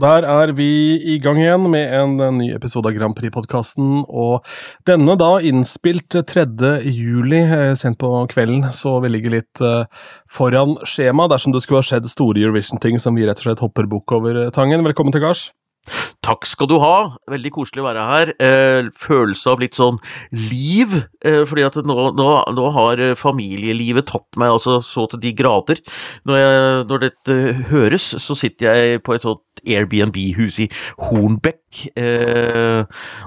Der er vi i gang igjen med en ny episode av Grand Prix-podkasten. Og denne da innspilt 3. juli, eh, sent på kvelden, så vi ligger litt uh, foran skjema dersom det skulle ha skjedd store Eurovision-ting som vi rett og slett hopper bukk over tangen. Velkommen til gards. Takk skal du ha, veldig koselig å være her. Eh, følelse av litt sånn liv, eh, fordi at nå, nå, nå, har familielivet tatt meg altså så til de grader. Når, jeg, når dette høres, så sitter jeg på et sånt Airbnb-hus i Hornbekk, eh,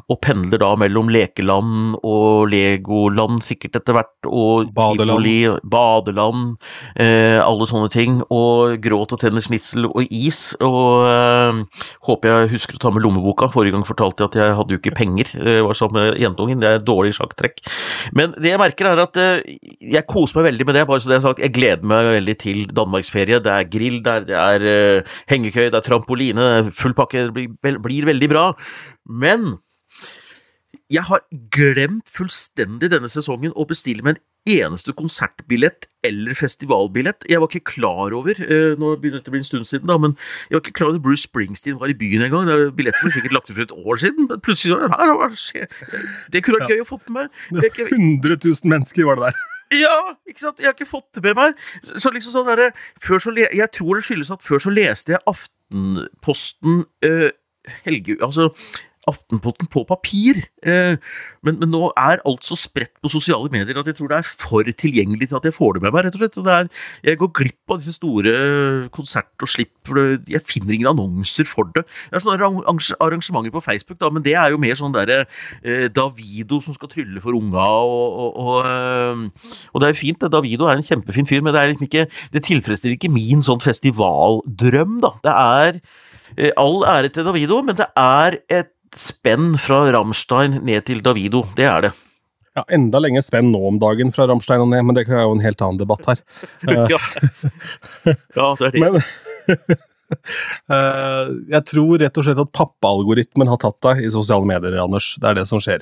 og pendler da mellom lekeland og Legoland sikkert etter hvert, og badeland, Tivoli, badeland eh, alle sånne ting, og gråt og tenner snitsel og is, og eh, håper jeg husker å ta med lommeboka. Forrige gang fortalte jeg at jeg hadde jo ikke penger, jeg eh, var sammen med jentungen, det er dårlig sjakktrekk. Men det jeg merker er at eh, jeg koser meg veldig med det, bare så det er sagt, jeg gleder meg veldig til danmarksferie. Det er grill der, det er uh, hengekøy, det er trampoline, full pakke, det blir, blir veldig bra. Men jeg har glemt fullstendig denne sesongen å bestille meg en eneste konsertbillett eller festivalbillett. Jeg var ikke klar over eh, Nå begynner det å bli en stund siden, da, men jeg var ikke klar over at Bruce Springsteen var i byen en gang. Billetten ble sikkert lagt ut for et år siden. Plutselig så, her, hva skjer? Det kunne vært gøy å få med. Ikke... 100 000 mennesker var det der. Ja, ikke sant? Jeg har ikke fått det med meg. Så liksom sånn der, før så le Jeg tror det skyldes at før så leste jeg Aftenposten uh, Helge... Altså Aftenposten på papir. Eh, men, men, nå er alt så spredt på sosiale medier at jeg tror det er for tilgjengelig til at jeg får det med meg, rett og slett. Er, jeg går glipp av disse store konsert- og slipp, for jeg finner ingen annonser for det. Det er sånne arrangementer på Facebook, da, men det er jo mer sånn derre eh, Davido som skal trylle for unga, og, og, og, eh, og det er jo fint, Davido er en kjempefin fyr, men det, er liksom ikke, det tilfredsstiller ikke min sånn festivaldrøm, da. Det er eh, all ære til Davido, men det er et spenn fra Ramstein ned til Davido. Det er det. Ja, Enda lenger spenn nå om dagen fra Ramstein og ned, men det er jo en helt annen debatt her. ja. ja, det er det. Men, eh, jeg tror rett og slett at pappaalgoritmen har tatt deg i sosiale medier, Anders. Det er det som skjer.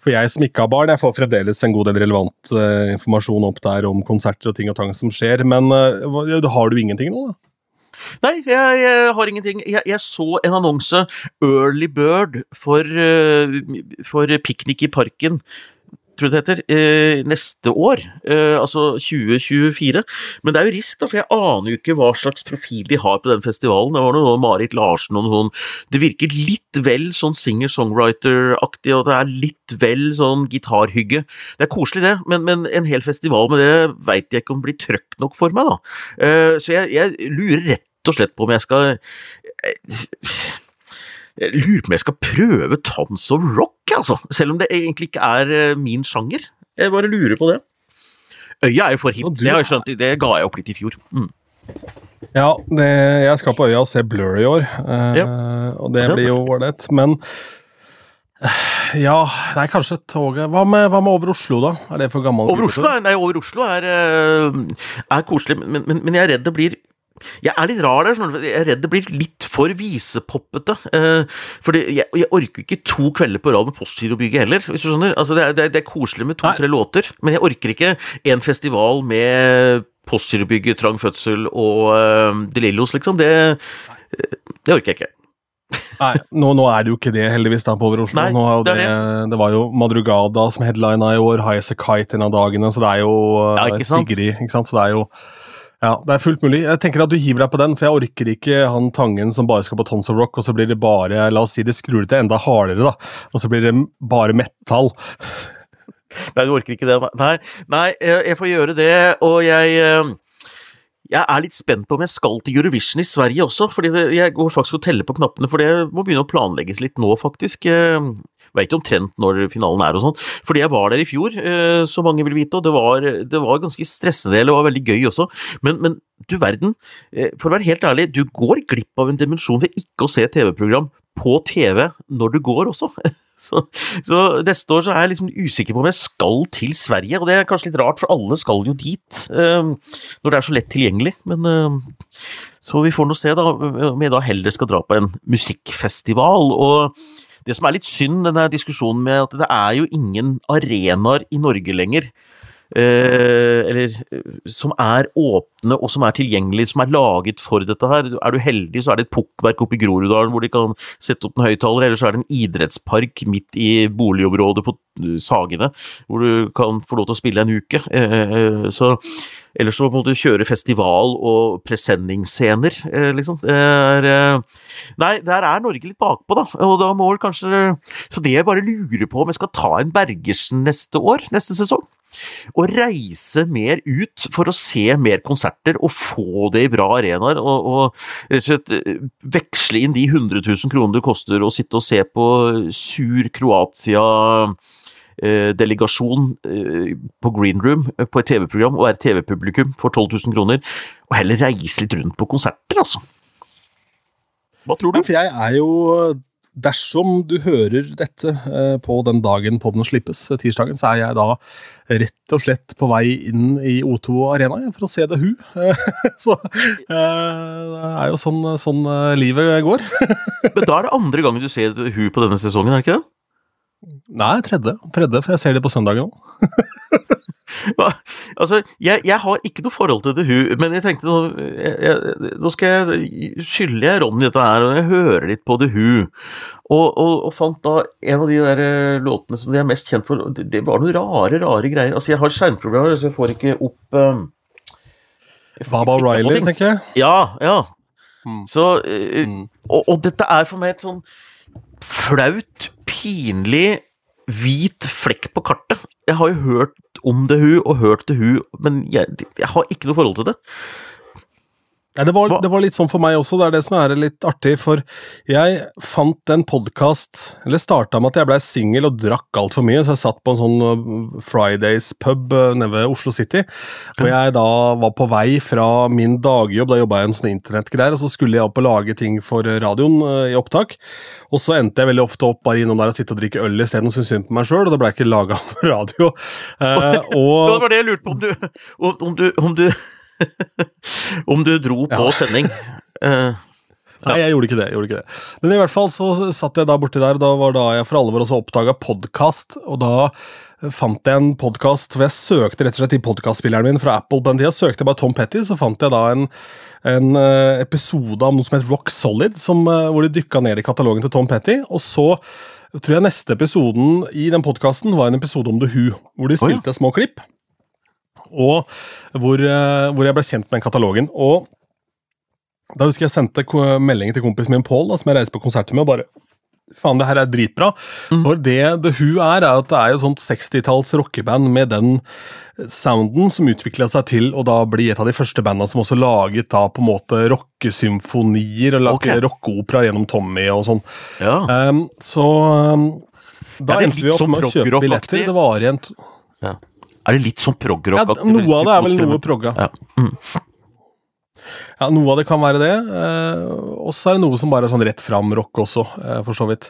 For jeg som ikke har barn, jeg får fremdeles en god del relevant informasjon opp der om konserter og ting og tang som skjer, men har du ingenting nå, da? Nei, jeg, jeg har ingenting. Jeg, jeg, så en annonse, Early Bird, for, uh, for piknik i parken tror det heter, eh, neste år, eh, altså 2024. Men det er jo risk, da, for jeg aner jo ikke hva slags profil de har på den festivalen. Det var noe Marit Larsen og noen Det virker litt vel sånn singer-songwriter-aktig, og det er litt vel sånn gitarhygge. Det er koselig, det, men, men en hel festival med det veit jeg ikke om blir trøkk nok for meg, da. Eh, så jeg, jeg lurer rett og slett på om jeg skal jeg lurer på om jeg skal prøve tons og rock, altså. Selv om det egentlig ikke er eh, min sjanger. Jeg bare lurer på det. Øya er jo for hit, det har jeg skjønt, det ga jeg opp litt i fjor. Mm. Ja, det, jeg skal på Øya og se Blur i år, uh, ja. og det blir jo ålreit. Men ja, det er kanskje toget hva med, hva med, over Oslo, da? Er det for gammelt? Over Oslo, nei, over Oslo er, er koselig, men, men, men, jeg er redd det blir jeg er litt rar der. Jeg er redd det blir litt for visepoppete. Eh, fordi jeg, jeg, orker ikke to kvelder på rad med Postgirobygget heller, hvis du skjønner. Altså, det, er, det er koselig med to-tre låter, men jeg orker ikke en festival med Postgirobygget, Trang fødsel og uh, De Lillos, liksom. Det, det orker jeg ikke. Nei, nå, nå, er det jo ikke det, heldigvis, da, på Over Oslo. Nei, det, det, det, var jo Madrugada som headlina i år, High As A Kite en av dagene, så det er jo ja, ikke sant? stiggeri. Ikke sant? Så det er jo ja, det er fullt mulig. Jeg tenker at du hiver deg på den, for jeg orker ikke han Tangen som bare skal på Tons of Rock, og så blir det bare La oss si det skrur det til enda hardere, da. Og så blir det bare metal. Nei, du orker ikke det. Nei, nei jeg får gjøre det, og jeg eh, jeg er litt spent på om jeg skal til Eurovision i Sverige også, fordi jeg går faktisk og teller på knappene, for det må begynne å planlegges litt nå, faktisk. Jeg vet jo omtrent når finalen er og sånn, fordi jeg var der i fjor, eh, som mange vil vite, og det var, det var ganske stressende, det var veldig gøy også, men, men du verden, eh, for å være helt ærlig, du går glipp av en dimensjon ved ikke å se TV-program på TV når du går også. Så, så, neste år så er jeg liksom usikker på om jeg skal til Sverige, og det er kanskje litt rart, for alle skal jo dit uh, når det er så lett tilgjengelig. Men uh, så vi får nå se, da, om jeg da heller skal dra på en musikkfestival. Og det som er litt synd, denne diskusjonen med at det er jo ingen arenaer i Norge lenger eh, Eller som er åpne og som er tilgjengelige, som er laget for dette her. Er du heldig, så er det et pukkverk oppe i Groruddalen hvor de kan sette opp en høyttaler, eller så er det en idrettspark midt i boligområdet på Sagene hvor du kan få lov til å spille en uke. Så eller så må du kjøre festival og presenningsscener, liksom. Det er, nei, der er Norge litt bakpå, da. Og da må vel kanskje Så det jeg bare lurer på om jeg skal ta en Bergersen neste år, neste sesong. Og reise mer ut for å se mer konserter og få det i bra arenaer. Og, og rett og slett veksle inn de 100 000 kronene det koster å sitte og se på sur Kroatia delegasjon på Green Room på et TV-program og være TV-publikum for 12 000 kroner, og heller reise litt rundt på konserter, altså. Hva tror du? For jeg er jo Dersom du hører dette på den dagen podden slippes, tirsdagen, så er jeg da rett og slett på vei inn i O2 Arena for å se The Who. Så det er jo sånn, sånn livet går. Men da er det andre gangen du ser The Who på denne sesongen, er det ikke det? Nei, tredje. tredje, For jeg ser det på søndagen òg. altså, jeg, jeg, har ikke noe forhold til The Who, men jeg tenkte nå, jeg, jeg, nå skal jeg skylde jeg Ronny dette her, og jeg hører litt på The Who. Og, og, og, fant da en av de der låtene som de er mest kjent for. Det, det var noen rare, rare greier. Altså, jeg har skjermproblemer, så jeg får ikke opp um, Baba O'Reilly, tenker jeg. Ja, ja. Mm. Så, uh, mm. og, og dette er for meg et sånn flaut, pinlig hvit flekk på kartet. Jeg har jo hørt om det, hun, og hørt det, hun, men jeg, jeg har ikke noe forhold til det. Ja, det, var, det, var, litt sånn for meg også, det er det som er litt artig, for jeg fant en podkast Eller starta med at jeg blei singel og drakk altfor mye, så jeg satt på en sånn uh, Fridays-pub uh, nede ved Oslo City, og jeg da var på vei fra min dagjobb, da jobba jeg i en sånn internettgreier, og så skulle jeg opp og lage ting for radioen uh, i opptak, og så endte jeg veldig ofte opp bare innom der og sitte og drikke øl isteden og synes synd på meg sjøl, og det blei ikke laga radio. Uh, og, det var det jeg lurte på, om du, om du, om du Om du dro på ja. sending. Uh, Nei, jeg gjorde ikke det. jeg gjorde ikke det. Men i hvert fall så satt jeg da borti der, og da var da jeg for alvor også oppdaga podkast. Og da fant jeg en podkast, for jeg søkte rett og slett i podkastspilleren min fra Apple på den tida. Søkte jeg bare Tom Petty, så fant jeg da en, en uh, episode av noe som het Rock Solid, som, hvor de dykka ned i katalogen til Tom Petty. Og så tror jeg neste episoden i den podkasten var en episode om The Who, hvor de spilte oh, ja. små klipp og hvor, eh, hvor jeg ble kjent med den katalogen. og da husker jeg sendte melding til kompisen min Pål, som jeg reiste på konserter med, og bare Faen, det her er dritbra. Mm. For det The Who er, er at det er jo sånt 60-talls rockeband med den sounden som utvikla seg til å da bli et av de første bandene som også laget da på en måte rockesymfonier og lagde okay. rockeopera gjennom Tommy og sånn. Ja. Um, så um, da endte vi opp med å kjøpe billetter. Det var igjen ja. Er det litt sånn prog-rock? Ja, noe av det er vel noe progga. Ja. Mm. ja. noe av det kan være det. Eh, og så er det noe som bare er sånn rett fram-rock også, eh, for så vidt.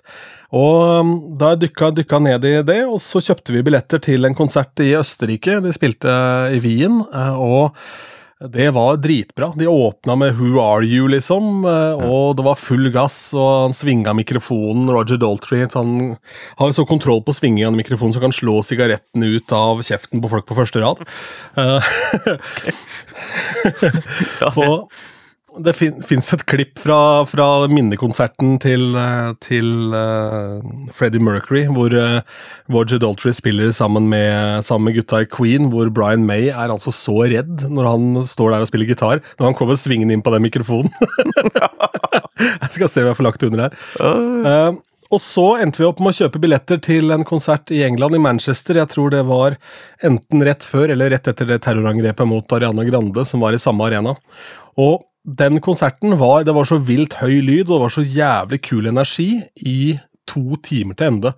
Og um, da jeg dykka, dykka ned i det, og så kjøpte vi billetter til en konsert i Østerrike. De spilte i Wien. Eh, og det var dritbra. De åpna med 'Who are you', liksom, eh, og det var full gass, og han svinga mikrofonen, Roger Daltrey. Han har så kontroll på svinging av mikrofonen så han kan slå sigaretten ut av kjeften på folk på første rad. Uh, og det fin fins et klipp fra, fra minnekonserten til, eh, til uh, Freddie Mercury, hvor uh, Roger Daltrey spiller sammen med, sammen med, gutta i Queen, hvor Brian May er altså så redd når han står der og spiller gitar, når han kommer svingende inn på den mikrofonen. jeg skal se om jeg får lagt under her. Uh, og så endte vi opp med å kjøpe billetter til en konsert i England, i Manchester. Jeg tror det var enten rett før eller rett etter det terrorangrepet mot Ariana Grande, som var i samme arena. Og den konserten var Det var så vilt høy lyd, og det var så jævlig kul energi i to timer til ende.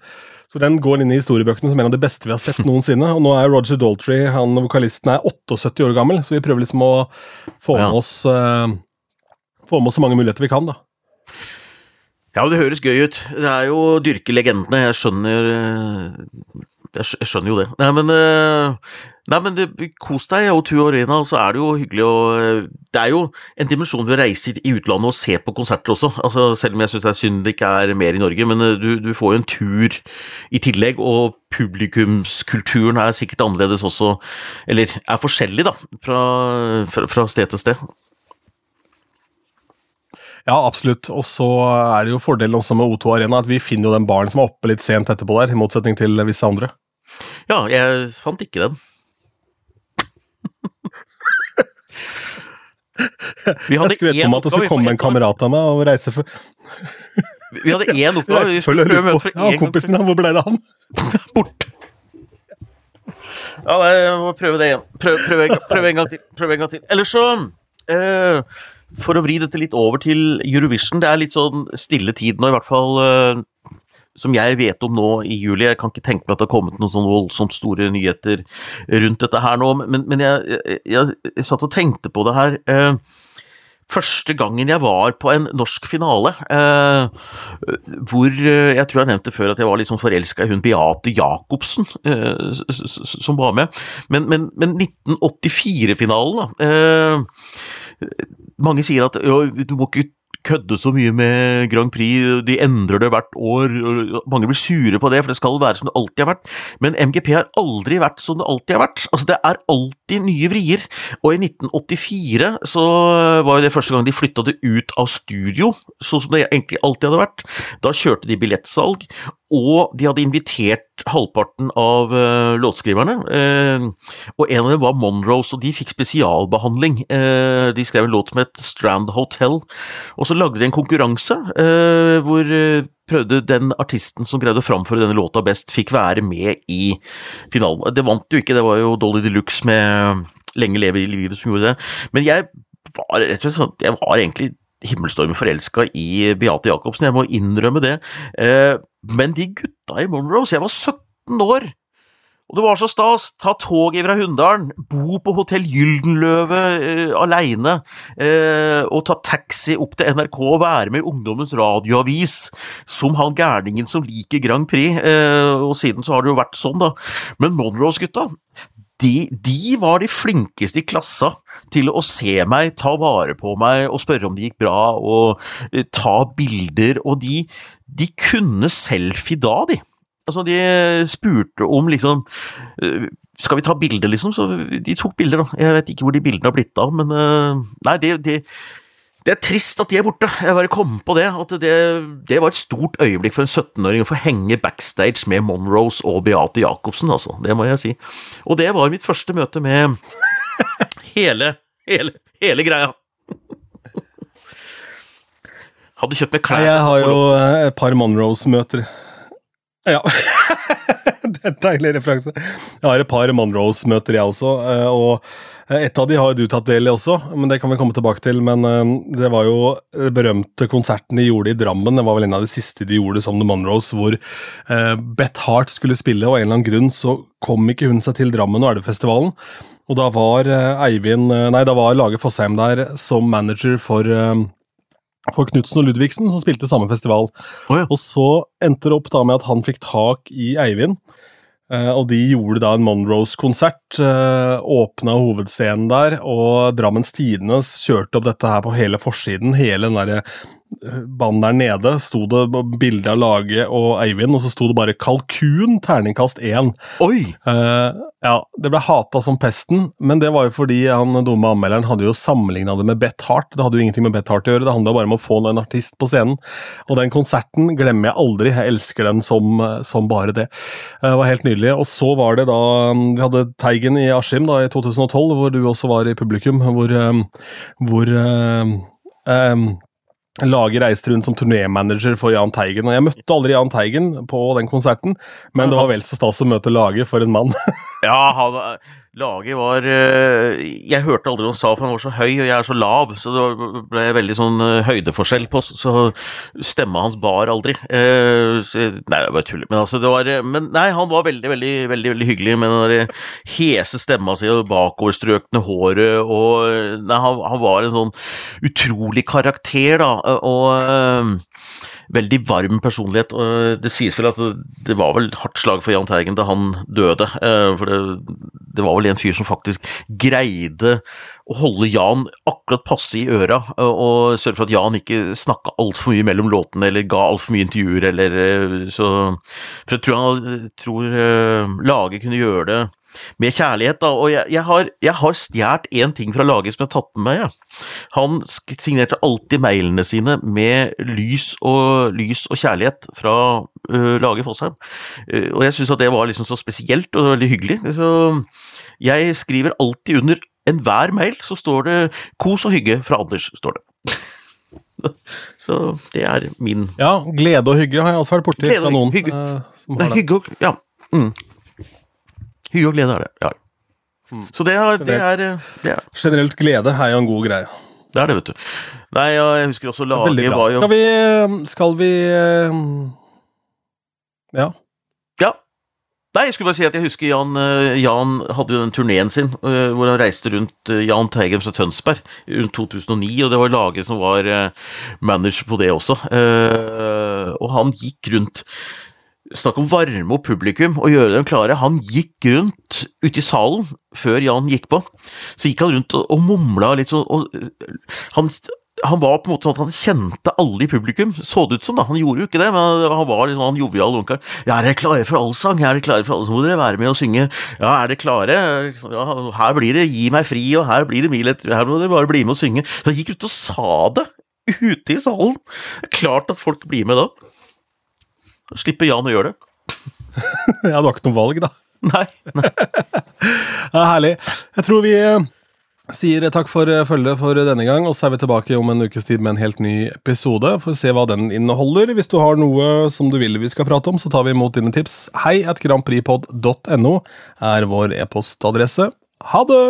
Så den går inn i historiebøkene som en av de beste vi har sett noensinne. Og nå er Roger Daltrey, han vokalisten, er 78 år gammel, så vi prøver liksom å få med oss uh, Få med oss så mange muligheter vi kan, da. Ja, det høres gøy ut. Det er jo å dyrke legendene. Jeg skjønner eh, Jeg skjønner jo det. Nei, men uh, Nei, men det, kos deg, og Two Arena, og så er det jo hyggelig å Det er jo en dimensjon ved å reise i utlandet og se på konserter også, altså, selv om jeg syns det er synd det ikke er mer i Norge, men du, du får jo en tur i tillegg, og publikumskulturen er sikkert annerledes også, eller er forskjellig, da, fra, fra, fra sted til sted. Ja, absolutt. Og så er det jo fordelen også med O2 Arena at vi finner jo den baren som er oppe litt sent etterpå der, i motsetning til visse andre. Ja, jeg fant ikke den. Jeg skulle vite om at det skulle komme en kamerat av meg og reise for Vi hadde én oppgave. Vi skulle prøve møte Ja, kompisen, hvor ble det av han? Bort. Ja, jeg må prøve det igjen. Prøv, prøv, en, prøv en, gang til. Prøv en gang til. Eller så uh, For å vri dette litt over til Eurovision. Det er litt sånn stille tid nå, i hvert fall uh, som jeg vet om nå i juli. Jeg kan ikke tenke meg at det har kommet noen sånn voldsomt store nyheter rundt dette her nå, men, men jeg, jeg, jeg, satt og tenkte på det her. Eh, første gangen jeg var på en norsk finale, eh, hvor eh, Jeg tror jeg nevnte før at jeg var liksom sånn forelska i hun Beate Jacobsen, som var med. Men, men, men 1984-finalen, da. Mange sier at du må ikke kødde så mye med Grand Prix, de endrer det hvert år. Mange blir sure på det, for det skal være som det alltid har vært. Men MGP har aldri vært som det alltid har vært. Altså, det er alltid nye vrier. Og i 1984 så var jo det første gang de flytta det ut av studio, sånn som det egentlig alltid hadde vært. Da kjørte de billettsalg, og de hadde invitert halvparten av uh, låtskriverne. Uh, og en av dem var Monrose, og de fikk spesialbehandling. Uh, de skrev en låt som het Strand Hotel, og så lagde de en konkurranse hvor prøvde den artisten som greide å framføre denne låta best, fikk være med i finalen. Det vant jo ikke, det var jo Dolly de Luxe med Lenge leve i livet som gjorde det. Men jeg var rett og slett sånn, jeg var egentlig himmelstormen forelska i Beate Jacobsen, jeg må innrømme det. Eh, men de gutta i Monrose, jeg var 17 år, og det var så stas. Ta toget fra Hunndalen, bo på Hotell Gyldenløve eh, aleine, eh, og ta taxi opp til NRK og være med i Ungdommens radioavis som han gærningen som liker Grand Prix. Eh, og siden så har det jo vært sånn, da. Men Monrose-gutta, de, de, var de flinkeste i klassa til å se meg, ta vare på meg og spørre om det gikk bra, og uh, ta bilder, og de, de kunne selfie da, de. Altså, de spurte om liksom uh, Skal vi ta bilder, liksom? Så de tok bilder, da. Jeg vet ikke hvor de bildene har blitt av, men uh, Nei, det, det det er trist at de er borte. Jeg bare kom på det. At det, det var et stort øyeblikk for en 17-åring å få henge backstage med Monrose og Beate Jacobsen, altså. Det må jeg si. Og det var mitt første møte med hele, hele, hele greia. Hadde kjøpt meg klær. Jeg har jo et par Monrose-møter. Ja. det er en deilig referanse. Jeg har et par Monroes-møter, jeg også. Eh, og et av de har du tatt del i også, men det kan vi komme tilbake til. Men eh, det var jo den berømte konserten de gjorde i Drammen. Det var vel en av de siste de gjorde som The Monroes, hvor Beth Hart skulle spille, og av en eller annen grunn så kom ikke hun seg til Drammen og Elvefestivalen. Og da var Eivind Nei, da var Lage Fossheim der som manager for for Knutsen og Ludvigsen, som spilte samme festival. Oh, ja. Og så endte det opp da med at han fikk tak i Eivind. Uh, og de gjorde da en Monroes-konsert. Uh, Åpna hovedscenen der, og Drammens Tidende kjørte opp dette her på hele forsiden. Hele den derre banneren nede sto det bilde av Lage og Eivind, og så sto det bare 'Kalkun', terningkast 1. Oi! Uh, ja, Det ble hata som pesten, men det var jo fordi han dumme anmelderen hadde jo sammenligna det med Beth Hart. Det hadde jo ingenting med Beth Hart å gjøre, det handla bare om å få en artist på scenen. Og den konserten glemmer jeg aldri, jeg elsker den som, som bare det. Det var helt nydelig. Og så var det da Vi hadde Teigen i Askim da i 2012, hvor du også var i publikum, hvor, um, hvor um, um, Lage reiste rundt som turnémanager for Jahn Teigen. og Jeg møtte aldri Jahn Teigen på den konserten, men det var vel så stas å møte Lage for en mann. ja, han, Lage var eh, Jeg hørte aldri hva han sa, for han var så høy, og jeg er så lav, så det ble veldig sånn eh, høydeforskjell på Så stemma hans bar aldri. Så, nei, det var tuller. Men altså, det var Men nei, han var veldig, veldig, veldig, veldig hyggelig med den hese stemma si og bakoverstrøkne håret, og Nei, han, han var en sånn utrolig karakter, da, og veldig varm personlighet. og Det sies vel at det, var vel hardt slag for Jahn Teigen da han døde. eh, For det, det var vel en fyr som faktisk greide å holde Jan akkurat passe i øra, eh, og sørge for at Jan ikke snakka altfor mye mellom låtene eller ga altfor mye intervjuer, eller eh, så For jeg tror, han, tror Lage kunne gjøre det med kjærlighet, da. Og jeg, jeg har, jeg har stjålet én ting fra laget som jeg har tatt med meg. Ja. Han signerte alltid mailene sine med lys og, lys og kjærlighet fra uh, laget Fossheim. Uh, og jeg syns at det var liksom så spesielt og veldig hyggelig. Så jeg skriver alltid under enhver mail så står det 'kos og hygge' fra Anders, står det. så det er min Ja, glede og hygge har jeg også vært borti Glede og fra noen. hygge. eh, som har det. hygge og Ja. Mm. Hygge og glede er det. Ja. Mm. Så det er, det er, det er Generelt glede er jo en god greie. Det er det, vet du. Nei, jeg husker også laget var jo Skal vi, eh, skal vi eh, Ja. Ja. Nei, jeg skulle bare si at jeg husker Jan, eh, Jan hadde jo den turneen sin, eh, hvor han reiste rundt eh, Jan Teigen fra Tønsberg rundt 2009, og det var laget som var manager på det også. Og han gikk rundt Snakk om varme opp publikum og gjøre dem klare. Han gikk rundt ute i salen før Jan gikk på. Så gikk han rundt og, og mumla litt sånn og, han, han var på en måte sånn at han kjente alle i publikum, så det ut som. da, Han gjorde jo ikke det, men han var litt sånn jovial onkel. Ja, er dere klare for allsang? Er dere klare for så må dere være med og synge. Ja, er dere klare? Ja, her blir det Gi meg fri, og her blir det Mil etter Her må dere bare bli med og synge. Så han gikk ut og sa det ute i salen. Klart at folk blir med da. Slipper Jan å gjøre det. ja, du har ikke noe valg, da. Nei. nei. Ja, herlig. Jeg tror vi eh, sier takk for eh, følget for denne gang, og så er vi tilbake om en ukes tid med en helt ny episode. Får se hva den inneholder. Hvis du har noe som du vil vi skal prate om, så tar vi imot dine tips. Hei at grandpripod.no er vår e-postadresse. Ha det!